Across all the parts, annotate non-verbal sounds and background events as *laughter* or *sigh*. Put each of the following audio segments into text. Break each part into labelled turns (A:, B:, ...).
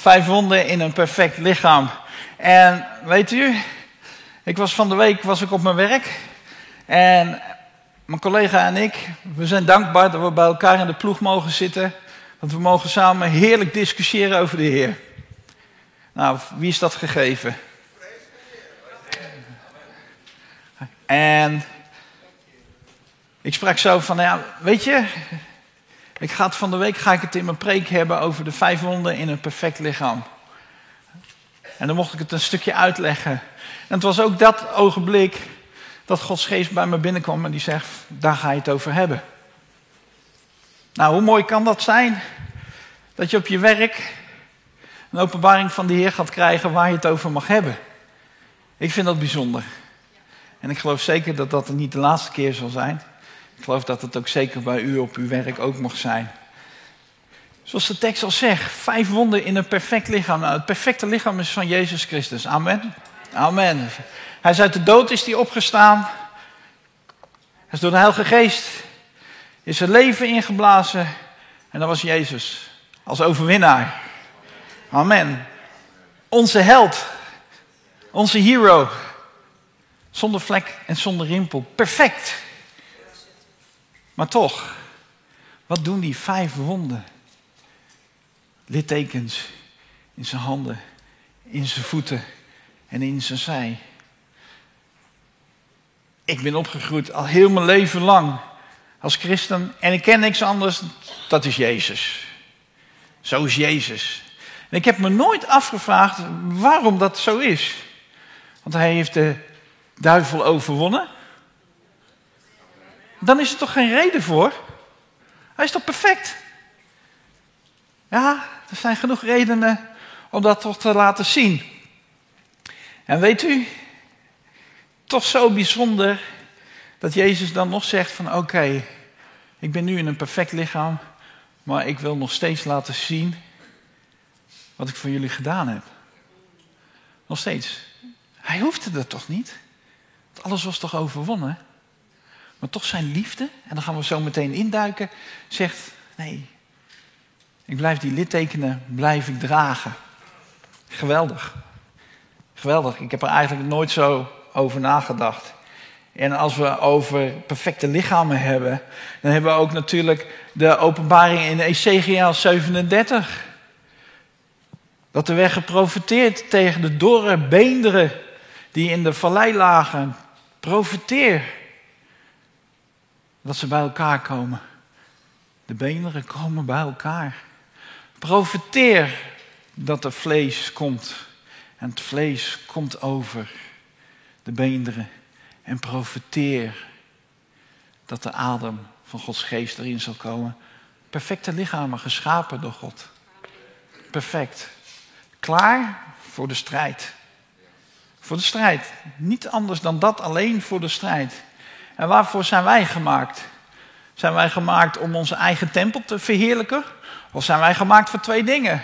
A: Vijf wonden in een perfect lichaam. En weet u, ik was van de week was ik op mijn werk. En mijn collega en ik, we zijn dankbaar dat we bij elkaar in de ploeg mogen zitten. Want we mogen samen heerlijk discussiëren over de Heer. Nou, wie is dat gegeven? En ik sprak zo van, ja, weet je, ik ga het van de week ga ik het in mijn preek hebben over de vijf wonden in een perfect lichaam. En dan mocht ik het een stukje uitleggen. En het was ook dat ogenblik dat Gods geest bij me binnenkwam en die zegt, daar ga je het over hebben. Nou, hoe mooi kan dat zijn? Dat je op je werk een openbaring van de Heer gaat krijgen waar je het over mag hebben. Ik vind dat bijzonder. En ik geloof zeker dat dat niet de laatste keer zal zijn. Ik geloof dat het ook zeker bij u op uw werk ook mag zijn. Zoals de tekst al zegt, vijf wonden in een perfect lichaam. Nou, het perfecte lichaam is van Jezus Christus. Amen. Amen. Hij is uit de dood is hij opgestaan. Hij is door de Heilige Geest is zijn leven ingeblazen. En dat was Jezus als overwinnaar. Amen. Onze held. Onze hero. Zonder vlek en zonder rimpel. Perfect. Maar toch, wat doen die vijf wonden? Littekens in zijn handen, in zijn voeten en in zijn zij. Ik ben opgegroeid al heel mijn leven lang als christen en ik ken niks anders, dat is Jezus. Zo is Jezus. En ik heb me nooit afgevraagd waarom dat zo is. Want hij heeft de duivel overwonnen. Dan is er toch geen reden voor? Hij is toch perfect? Ja, er zijn genoeg redenen om dat toch te laten zien. En weet u, toch zo bijzonder dat Jezus dan nog zegt van oké, ik ben nu in een perfect lichaam, maar ik wil nog steeds laten zien wat ik voor jullie gedaan heb. Nog steeds. Hij hoefde dat toch niet? Alles was toch overwonnen? Maar toch zijn liefde, en dan gaan we zo meteen induiken, zegt: nee, ik blijf die littekenen, blijf ik dragen. Geweldig. Geweldig. Ik heb er eigenlijk nooit zo over nagedacht. En als we over perfecte lichamen hebben, dan hebben we ook natuurlijk de openbaring in Ezekiel 37. Dat er werd geprofiteerd tegen de dorre beenderen die in de vallei lagen. Profiteer dat ze bij elkaar komen. De beenderen komen bij elkaar. Profiteer dat er vlees komt. En het vlees komt over de beenderen. En profiteer dat de adem van Gods geest erin zal komen. Perfecte lichamen geschapen door God. Perfect. Klaar voor de strijd. Voor de strijd. Niet anders dan dat, alleen voor de strijd. En waarvoor zijn wij gemaakt? Zijn wij gemaakt om onze eigen tempel te verheerlijken? Of zijn wij gemaakt voor twee dingen?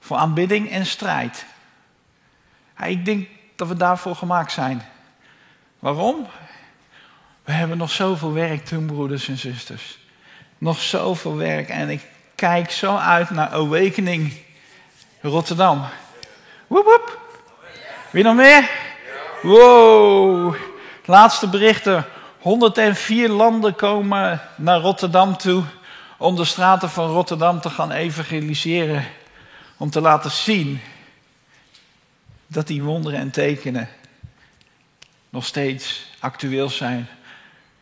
A: Voor aanbidding en strijd. ik denk dat we daarvoor gemaakt zijn. Waarom? We hebben nog zoveel werk te doen, broeders en zusters. Nog zoveel werk. En ik kijk zo uit naar Awakening Rotterdam. Woep. Wie nog meer? Wow. Laatste berichten. 104 landen komen naar Rotterdam toe om de straten van Rotterdam te gaan evangeliseren. Om te laten zien dat die wonderen en tekenen nog steeds actueel zijn.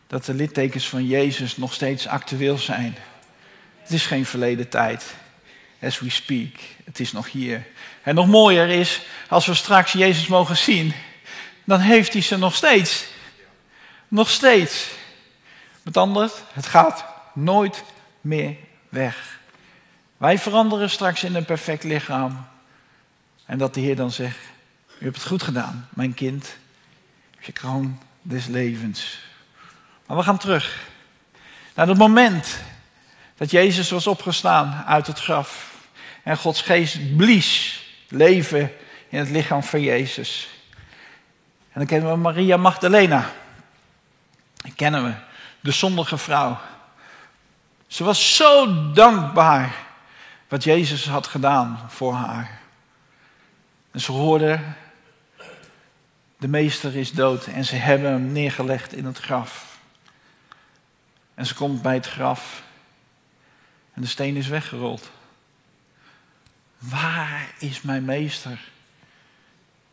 A: Dat de littekens van Jezus nog steeds actueel zijn. Het is geen verleden tijd. As we speak. Het is nog hier. En nog mooier is, als we straks Jezus mogen zien, dan heeft hij ze nog steeds. Nog steeds. Met anders, het gaat nooit meer weg. Wij veranderen straks in een perfect lichaam. En dat de Heer dan zegt, u hebt het goed gedaan, mijn kind. Je kroon des levens. Maar we gaan terug naar het moment dat Jezus was opgestaan uit het graf. En Gods geest blies leven in het lichaam van Jezus. En dan kennen we Maria Magdalena. Die kennen we, de zondige vrouw. Ze was zo dankbaar wat Jezus had gedaan voor haar. En ze hoorde, de meester is dood en ze hebben hem neergelegd in het graf. En ze komt bij het graf en de steen is weggerold. Waar is mijn meester?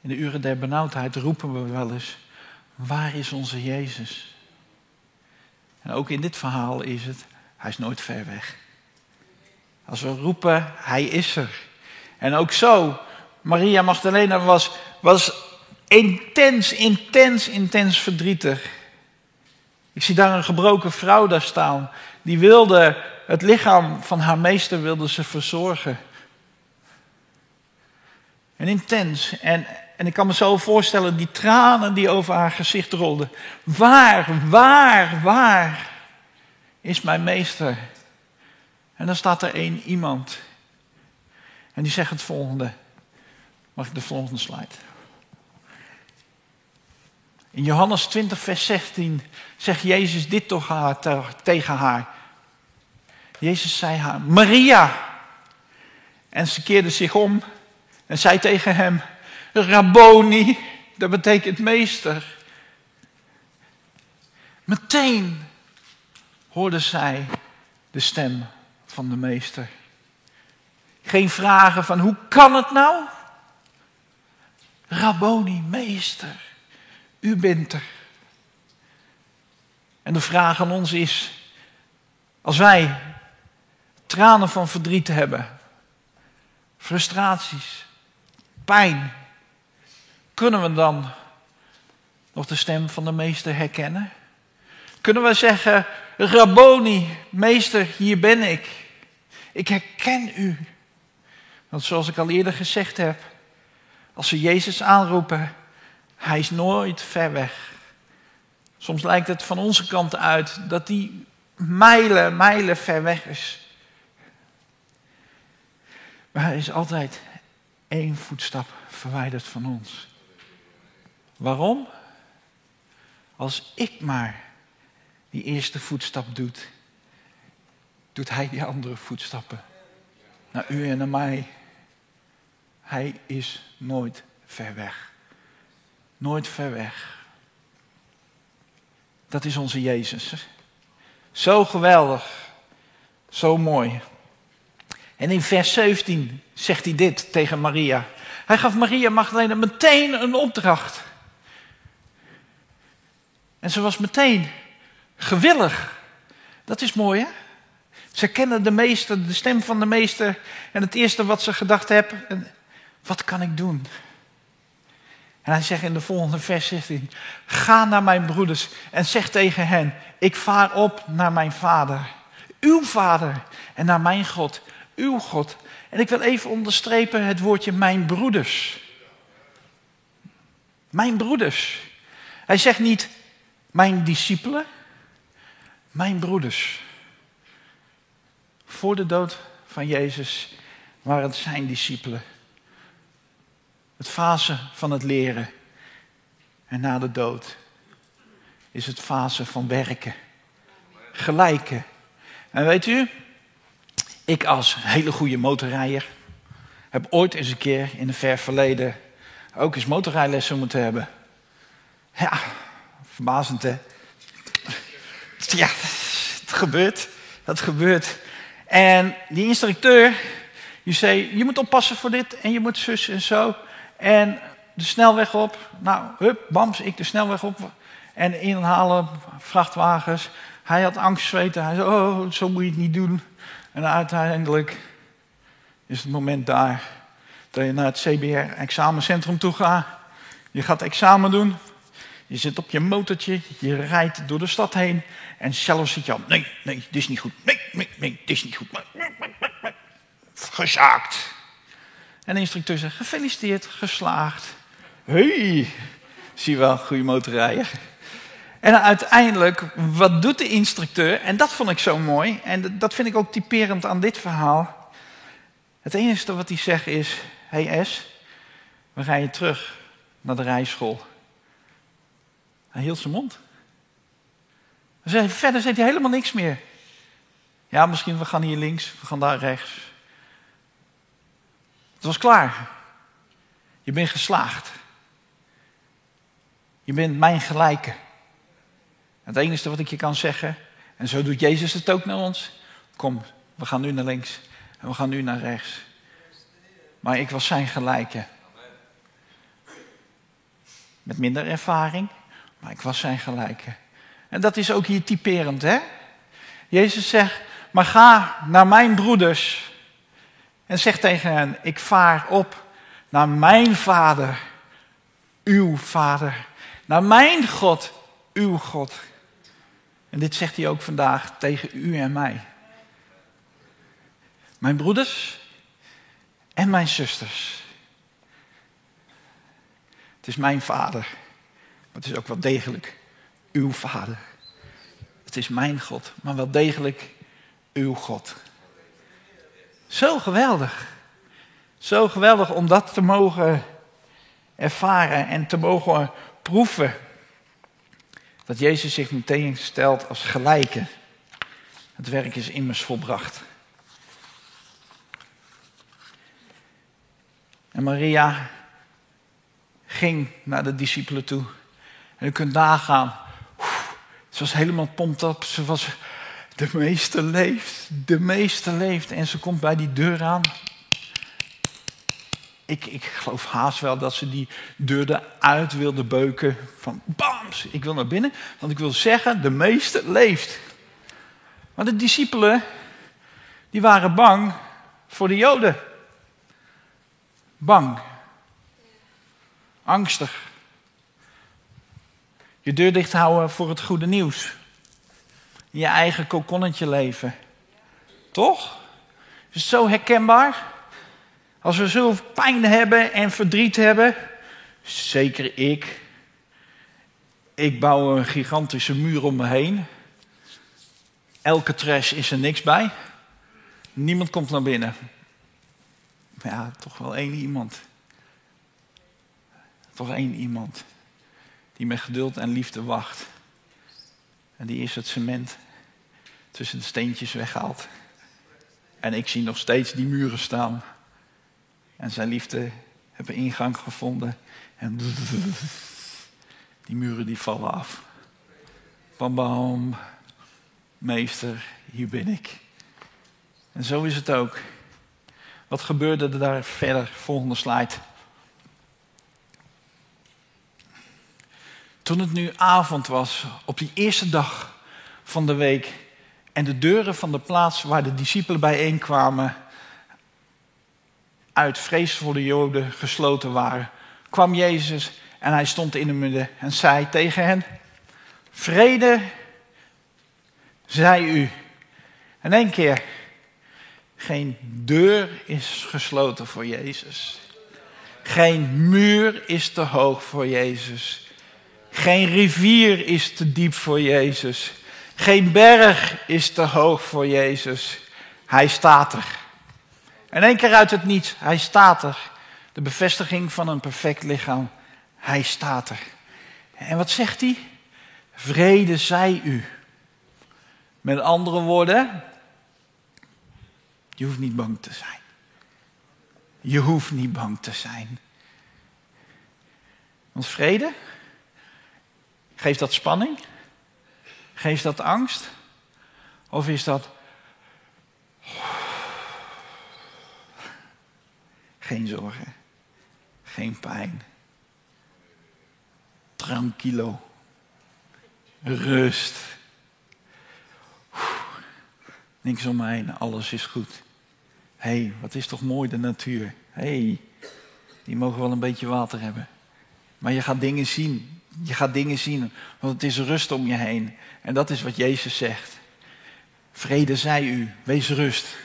A: In de uren der benauwdheid roepen we wel eens, waar is onze Jezus? En ook in dit verhaal is het, hij is nooit ver weg. Als we roepen, hij is er. En ook zo, Maria Magdalena was, was intens, intens, intens verdrietig. Ik zie daar een gebroken vrouw daar staan. Die wilde het lichaam van haar meester wilde ze verzorgen. En intens. En, en ik kan me zo voorstellen, die tranen die over haar gezicht rolden. Waar, waar, waar is mijn meester? En dan staat er één iemand. En die zegt het volgende. Mag ik de volgende slide? In Johannes 20, vers 16 zegt Jezus dit toch haar, tegen haar. Jezus zei haar, Maria. En ze keerde zich om en zei tegen hem, Rabboni, dat betekent meester. Meteen hoorde zij de stem van de meester. Geen vragen van hoe kan het nou? Rabboni, meester, u bent er. En de vraag aan ons is, als wij tranen van verdriet hebben, frustraties, pijn, kunnen we dan nog de stem van de meester herkennen? Kunnen we zeggen, Rabboni, meester, hier ben ik. Ik herken u. Want zoals ik al eerder gezegd heb, als we Jezus aanroepen, hij is nooit ver weg. Soms lijkt het van onze kant uit dat hij mijlen, mijlen ver weg is. Maar hij is altijd één voetstap verwijderd van ons. Waarom? Als ik maar die eerste voetstap doet, doet hij die andere voetstappen. Naar u en naar mij. Hij is nooit ver weg. Nooit ver weg. Dat is onze Jezus. Zo geweldig. Zo mooi. En in vers 17 zegt hij dit tegen Maria. Hij gaf Maria Magdalena meteen een opdracht. En ze was meteen gewillig. Dat is mooi, hè? Ze kennen de meester, de stem van de meester. En het eerste wat ze gedacht hebben, wat kan ik doen? En hij zegt in de volgende vers 16, ga naar mijn broeders en zeg tegen hen, ik vaar op naar mijn vader, uw vader, en naar mijn God, uw God. En ik wil even onderstrepen het woordje mijn broeders. Mijn broeders. Hij zegt niet mijn discipelen, mijn broeders. Voor de dood van Jezus waren het zijn discipelen. Het fase van het leren. En na de dood is het fase van werken. Gelijken. En weet u, ik als hele goede motorrijder heb ooit eens een keer in een ver verleden ook eens motorrijlessen moeten hebben. Ja, verbazend hè. Ja, het gebeurt. Dat gebeurt. En die instructeur, die zei, je moet oppassen voor dit en je moet zus en zo. En de snelweg op. Nou, hup, bams, ik de snelweg op. En inhalen, vrachtwagens. Hij had angst, zweten. Hij zei, oh, zo moet je het niet doen. En uiteindelijk is het moment daar dat je naar het CBR-examencentrum toe gaat. Je gaat examen doen. Je zit op je motortje, je rijdt door de stad heen. En zelfs zit je al, nee, nee, dit is niet goed. Nee, nee, nee, dit is niet goed. Gezaakt. En de instructeur zegt, gefeliciteerd, geslaagd. Hey, zie wel, goede motorrijder. En uiteindelijk, wat doet de instructeur? En dat vond ik zo mooi. En dat vind ik ook typerend aan dit verhaal. Het enige wat hij zegt is: Hey S, we rijden terug naar de rijschool. Hij hield zijn mond. Verder zei hij helemaal niks meer. Ja, misschien we gaan hier links, we gaan daar rechts. Het was klaar. Je bent geslaagd. Je bent mijn gelijke. Het enige wat ik je kan zeggen, en zo doet Jezus het ook naar ons. Kom, we gaan nu naar links en we gaan nu naar rechts. Maar ik was zijn gelijke. Met minder ervaring, maar ik was zijn gelijke. En dat is ook hier typerend, hè? Jezus zegt, maar ga naar mijn broeders en zeg tegen hen, ik vaar op naar mijn vader, uw vader, naar mijn God, uw God. En dit zegt hij ook vandaag tegen u en mij. Mijn broeders en mijn zusters. Het is mijn vader, maar het is ook wel degelijk uw vader. Het is mijn God, maar wel degelijk uw God. Zo geweldig. Zo geweldig om dat te mogen ervaren en te mogen proeven. Dat Jezus zich meteen stelt als gelijke. Het werk is immers volbracht. En Maria ging naar de discipelen toe. En u kunt nagaan. Ze was helemaal pompt op. Ze was de meeste leeft. De meeste leeft. En ze komt bij die deur aan. Ik, ik geloof haast wel dat ze die deur eruit wilde beuken. Van bams, ik wil naar binnen. Want ik wil zeggen, de meeste leeft. Maar de discipelen, die waren bang voor de Joden. Bang. Angstig. Je deur dicht houden voor het goede nieuws. Je eigen kokonnetje leven. Toch? Is zo herkenbaar? Als we zoveel pijn hebben en verdriet hebben, zeker ik. Ik bouw een gigantische muur om me heen. Elke trash is er niks bij. Niemand komt naar binnen. Ja, toch wel één iemand. Toch één iemand. Die met geduld en liefde wacht. En die is het cement tussen de steentjes weggehaald. En ik zie nog steeds die muren staan. En zijn liefde hebben ingang gevonden. En die muren die vallen af. Bam bam. Meester, hier ben ik. En zo is het ook. Wat gebeurde er daar verder? Volgende slide. Toen het nu avond was, op die eerste dag van de week, en de deuren van de plaats waar de discipelen bijeenkwamen uit vrees voor de Joden gesloten waren, kwam Jezus en hij stond in het midden en zei tegen hen: Vrede zij u. En één keer, geen deur is gesloten voor Jezus. Geen muur is te hoog voor Jezus. Geen rivier is te diep voor Jezus. Geen berg is te hoog voor Jezus. Hij staat er. En één keer uit het niets, hij staat er. De bevestiging van een perfect lichaam. Hij staat er. En wat zegt hij? Vrede zij u. Met andere woorden, je hoeft niet bang te zijn. Je hoeft niet bang te zijn. Want vrede, geeft dat spanning? Geeft dat angst? Of is dat Geen zorgen. Geen pijn. Tranquilo. Rust. Niks om mij alles is goed. Hé, hey, wat is toch mooi de natuur. Hé, hey, die mogen wel een beetje water hebben. Maar je gaat dingen zien. Je gaat dingen zien, want het is rust om je heen. En dat is wat Jezus zegt. Vrede zij u, wees rust.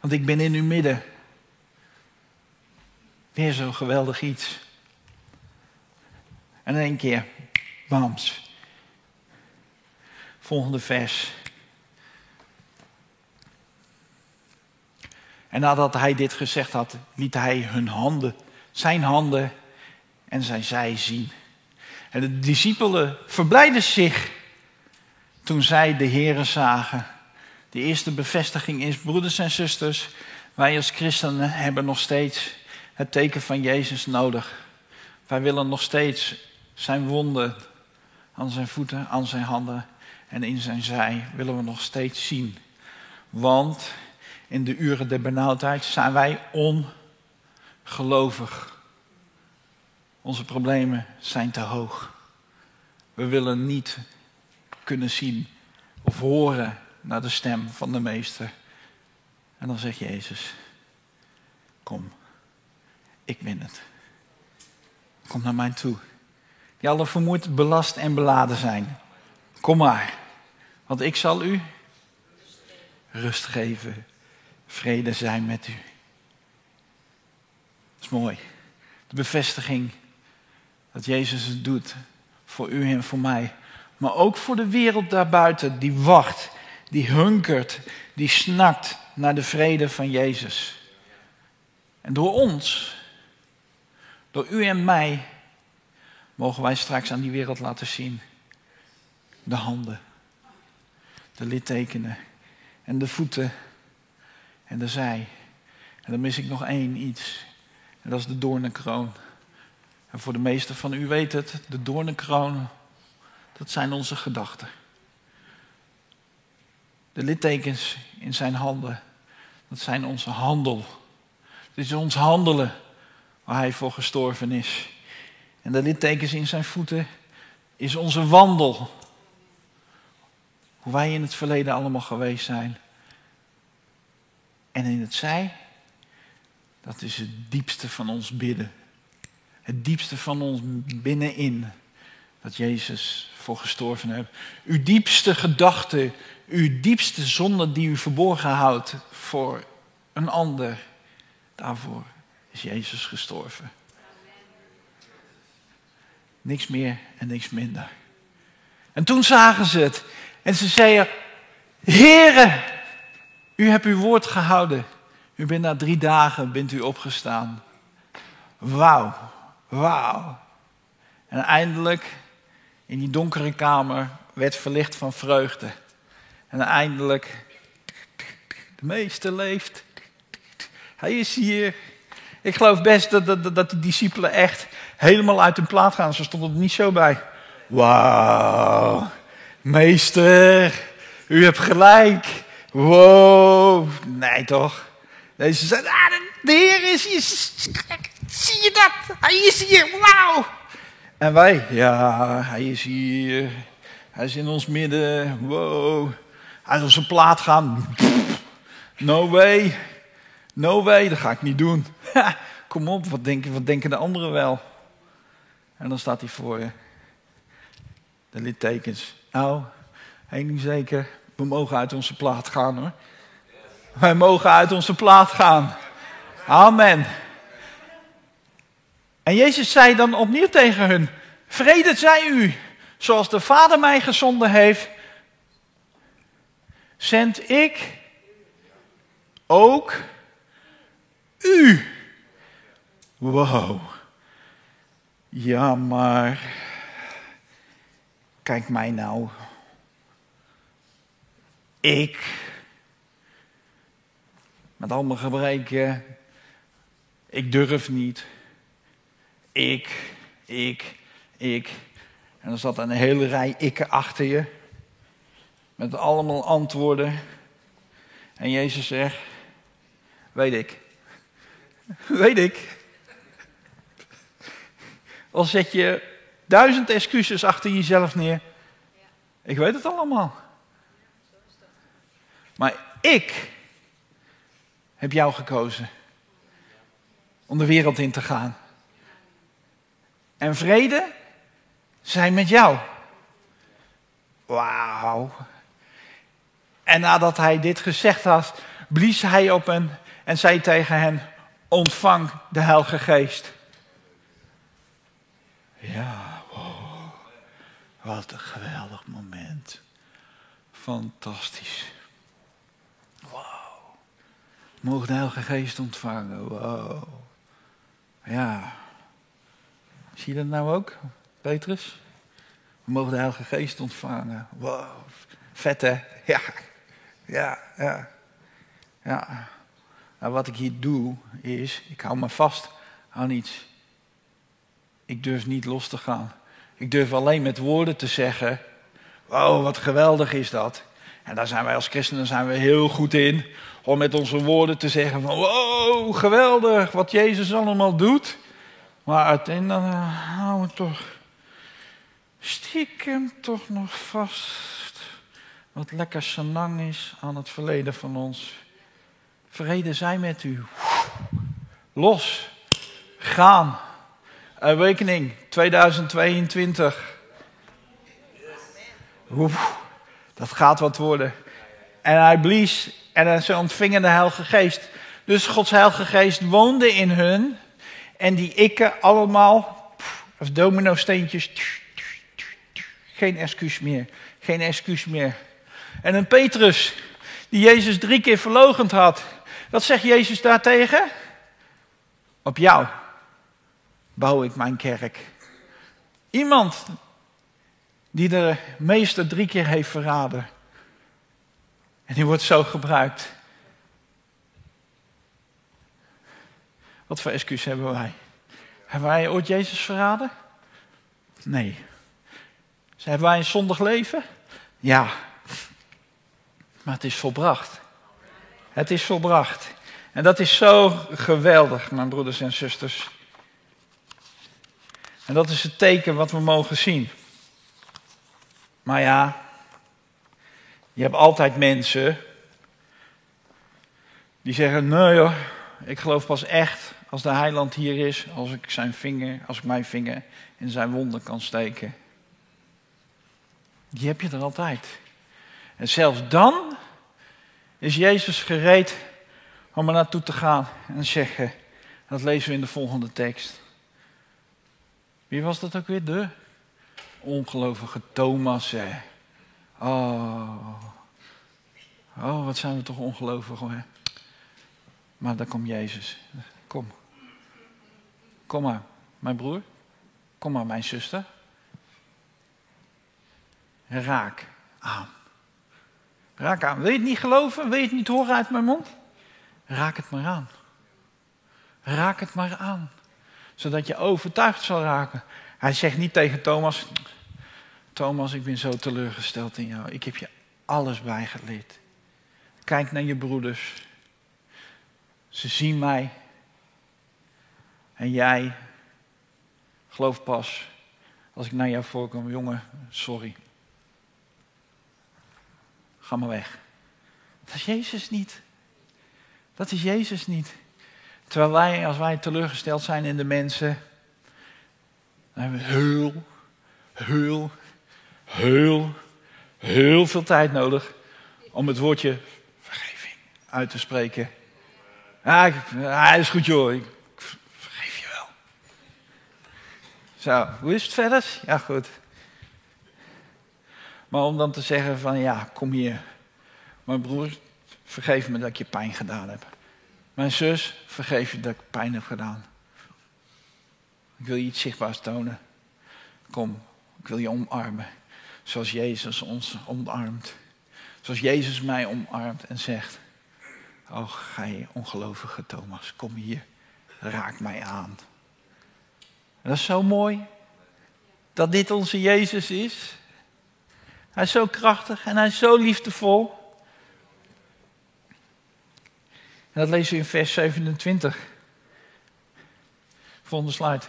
A: Want ik ben in uw midden. Weer zo'n geweldig iets. En in één keer, bams. Volgende vers. En nadat hij dit gezegd had, liet hij hun handen, zijn handen en zijn zij zien. En de discipelen verblijden zich toen zij de Heren zagen. De eerste bevestiging is, broeders en zusters, wij als christenen hebben nog steeds het teken van Jezus nodig. Wij willen nog steeds zijn wonden aan zijn voeten, aan zijn handen en in zijn zij willen we nog steeds zien. Want in de uren der benauwdheid zijn wij ongelovig. Onze problemen zijn te hoog. We willen niet kunnen zien of horen naar de stem van de meester. En dan zegt Jezus, kom, ik win het. Kom naar mij toe. Die alle vermoeid, belast en beladen zijn. Kom maar, want ik zal u rust geven. Vrede zijn met u. Dat is mooi. De bevestiging dat Jezus het doet voor u en voor mij. Maar ook voor de wereld daarbuiten die wacht, die hunkert, die snakt naar de vrede van Jezus. En door ons, door u en mij, mogen wij straks aan die wereld laten zien. De handen, de littekenen en de voeten en de zij. En dan mis ik nog één iets. En dat is de doornenkroon. En voor de meesten van u weet het, de doornenkroon, dat zijn onze gedachten. De littekens in zijn handen, dat zijn onze handel. Het is ons handelen waar hij voor gestorven is. En de littekens in zijn voeten is onze wandel. Hoe wij in het verleden allemaal geweest zijn. En in het zij, dat is het diepste van ons bidden. Het diepste van ons binnenin. Dat Jezus voor gestorven heeft. Uw diepste gedachte, uw diepste zonde die u verborgen houdt voor een ander. Daarvoor is Jezus gestorven. Niks meer en niks minder. En toen zagen ze het. En ze zeiden, Heere, u hebt uw woord gehouden. U bent na drie dagen bent u opgestaan. Wauw, wauw. En eindelijk in die donkere kamer werd verlicht van vreugde. En eindelijk, de meester leeft. Hij is hier. Ik geloof best dat, dat, dat de discipelen echt helemaal uit hun plaat gaan. Ze stonden er niet zo bij. Wauw, meester, u hebt gelijk. Wow, nee toch? Deze zei, ah, de Heer is hier. Zie je dat? Hij is hier, wauw. En wij, ja, hij is hier. Hij is in ons midden, wow. Hij is op zijn plaat gaan. No way. No way, dat ga ik niet doen. *laughs* Kom op, wat denken, wat denken de anderen wel? En dan staat hij voor je. De littekens. Nou, één ding zeker. We mogen uit onze plaat gaan hoor. Wij mogen uit onze plaat gaan. Amen. En Jezus zei dan opnieuw tegen hun: Vrede zij u, zoals de Vader mij gezonden heeft, zend ik ook u. Wow. Ja, maar kijk mij nou. Ik, met al mijn gebreken, ik durf niet. Ik, ik, ik. En dan zat een hele rij ikken achter je. Met allemaal antwoorden. En Jezus zegt, weet ik. Weet ik. Al zet je duizend excuses achter jezelf neer. Ik weet het allemaal. Maar ik heb jou gekozen om de wereld in te gaan. En vrede zijn met jou. Wauw. En nadat hij dit gezegd had, blies hij op hen en zei tegen hen: Ontvang de Heilige Geest. Ja. Wat een geweldig moment. Fantastisch. Wauw. Mogen de Heilige Geest ontvangen. Wow. Ja. Zie je dat nou ook, Petrus? We mogen de Heilige Geest ontvangen. Wow. Vet hè? Ja. Ja, ja. Ja. Nou, wat ik hier doe is, ik hou me vast aan iets. Ik durf niet los te gaan. Ik durf alleen met woorden te zeggen: Wow, wat geweldig is dat. En daar zijn wij als christenen zijn we heel goed in. Om met onze woorden te zeggen: van, Wow, geweldig wat Jezus allemaal doet. Maar uiteindelijk uh, houden we toch stiekem toch nog vast. Wat lekker senang is aan het verleden van ons. Vrede zij met u. Los. Gaan. Awakening 2022. Oef, dat gaat wat worden. En hij blies en ze ontvingen de Heilige Geest. Dus Gods Heilige Geest woonde in hun. En die ikken allemaal als domino-steentjes. Geen excuus meer. Geen excuus meer. En een Petrus, die Jezus drie keer verlogend had. Wat zegt Jezus daartegen? Op jou bouw ik mijn kerk. Iemand die de meester drie keer heeft verraden. En die wordt zo gebruikt. Wat voor excuus hebben wij? Hebben wij ooit Jezus verraden? Nee. Hebben wij een zondig leven? Ja. Maar het is volbracht. Het is volbracht. En dat is zo geweldig, mijn broeders en zusters. En dat is het teken wat we mogen zien. Maar ja, je hebt altijd mensen die zeggen: Nee joh, ik geloof pas echt als de heiland hier is, als ik zijn vinger, als ik mijn vinger in zijn wonden kan steken. Die heb je er altijd. En zelfs dan is Jezus gereed om er naartoe te gaan en zeggen, dat lezen we in de volgende tekst. Wie was dat ook weer? De ongelovige Thomas. Hè? Oh. oh, wat zijn we toch ongelovig hoor. Maar daar komt Jezus. Kom. Kom maar, mijn broer. Kom maar, mijn zuster. Raak aan. Raak aan. Wil je het niet geloven? Wil je het niet horen uit mijn mond? Raak het maar aan. Raak het maar aan. Zodat je overtuigd zal raken. Hij zegt niet tegen Thomas: Thomas, ik ben zo teleurgesteld in jou. Ik heb je alles bijgeleerd. Kijk naar je broeders. Ze zien mij. En jij, geloof pas, als ik naar jou voorkom, jongen, sorry. Ga maar weg. Dat is Jezus niet. Dat is Jezus niet. Terwijl wij, als wij teleurgesteld zijn in de mensen, dan hebben we heel, heel, heel, heel veel tijd nodig om het woordje vergeving uit te spreken. Ja, is goed joh, vergeef je wel. Zo, hoe is het verder? Ja, goed. Maar om dan te zeggen van ja, kom hier. Mijn broer, vergeef me dat ik je pijn gedaan heb. Mijn zus, vergeef je dat ik pijn heb gedaan. Ik wil je iets zichtbaars tonen. Kom, ik wil je omarmen. Zoals Jezus ons omarmt. Zoals Jezus mij omarmt en zegt: Oh, gij ongelovige Thomas, kom hier, raak mij aan. Dat is zo mooi dat dit onze Jezus is. Hij is zo krachtig en hij is zo liefdevol. En dat lezen we in vers 27. Volgende slide.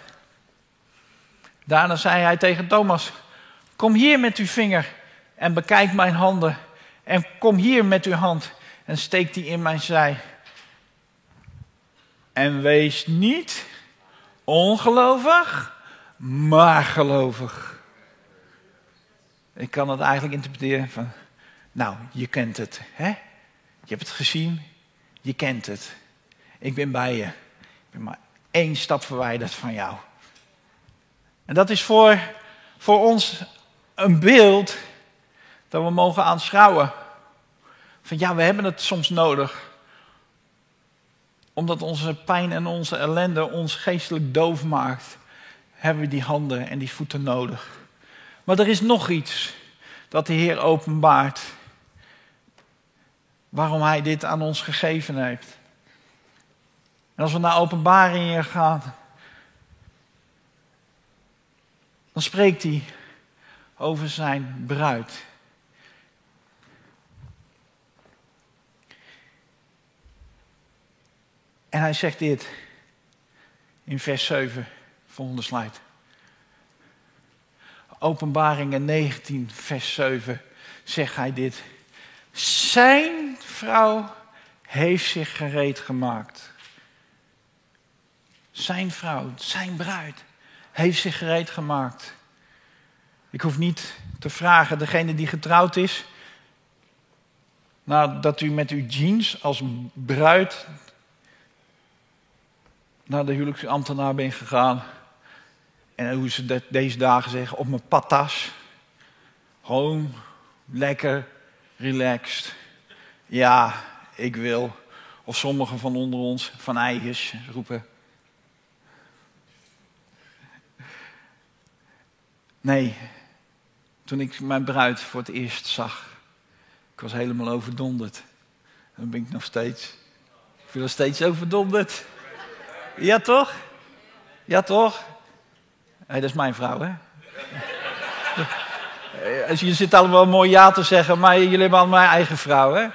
A: Daarna zei hij tegen Thomas: Kom hier met uw vinger en bekijk mijn handen. En kom hier met uw hand en steek die in mijn zij. En wees niet ongelovig, maar gelovig. Ik kan het eigenlijk interpreteren van, nou, je kent het, hè? Je hebt het gezien, je kent het. Ik ben bij je. Ik ben maar één stap verwijderd van jou. En dat is voor, voor ons een beeld dat we mogen aanschouwen. Van ja, we hebben het soms nodig omdat onze pijn en onze ellende ons geestelijk doof maakt, hebben we die handen en die voeten nodig. Maar er is nog iets dat de Heer openbaart. Waarom Hij dit aan ons gegeven heeft. En als we naar openbaringen gaan, dan spreekt Hij over zijn bruid. En hij zegt dit in vers 7, volgende slide. Openbaringen 19, vers 7, zegt hij dit. Zijn vrouw heeft zich gereed gemaakt. Zijn vrouw, zijn bruid, heeft zich gereed gemaakt. Ik hoef niet te vragen, degene die getrouwd is, nadat u met uw jeans als bruid naar de huwelijksambtenaar bent gegaan. En hoe ze deze dagen zeggen, op mijn patas. Gewoon lekker, relaxed. Ja, ik wil. Of sommigen van onder ons van eigens roepen. Nee, toen ik mijn bruid voor het eerst zag, ik was helemaal overdonderd. Dan ben ik nog steeds. Ik ben nog steeds overdonderd. Ja, toch? Ja, toch? Hey, dat is mijn vrouw, hè? Eh, je zit allemaal mooi ja te zeggen, maar jullie hebben allemaal mijn eigen vrouw, hè?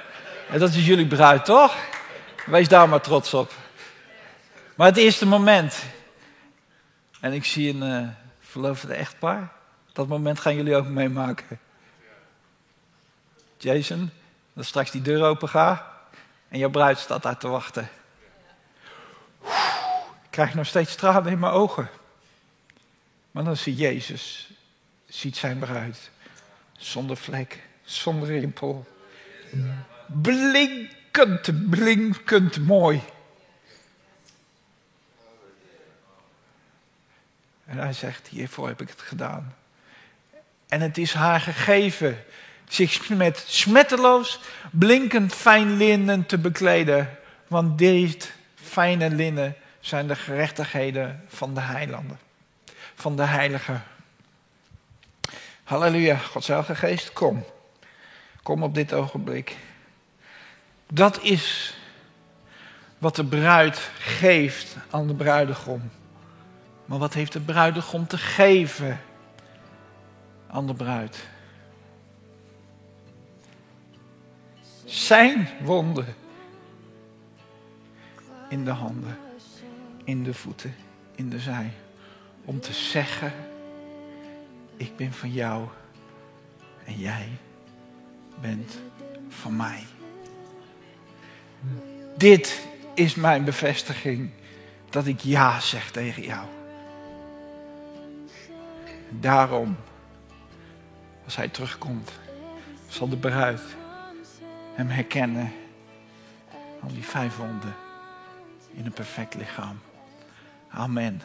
A: En dat is jullie bruid, toch? Wees daar maar trots op. Maar het eerste moment. En ik zie een uh, verloofde echtpaar. Dat moment gaan jullie ook meemaken. Jason, dat straks die deur open gaat. En jouw bruid staat daar te wachten. Krijg nog steeds tranen in mijn ogen. Maar dan zie Jezus, ziet zijn bruid. Zonder vlek, zonder rimpel. Blinkend, blinkend mooi. En hij zegt, hiervoor heb ik het gedaan. En het is haar gegeven zich met smetteloos, blinkend fijn linnen te bekleden. Want dit fijne linnen zijn de gerechtigheden van de heilanden. Van de heilige. Halleluja, Gods Geest, kom. Kom op dit ogenblik. Dat is wat de bruid geeft aan de bruidegom. Maar wat heeft de bruidegom te geven aan de bruid? Zijn wonden in de handen, in de voeten, in de zij. Om te zeggen, ik ben van jou en jij bent van mij. Dit is mijn bevestiging dat ik ja zeg tegen jou. Daarom, als hij terugkomt, zal de bruid hem herkennen aan die vijf wonden in een perfect lichaam. Amen.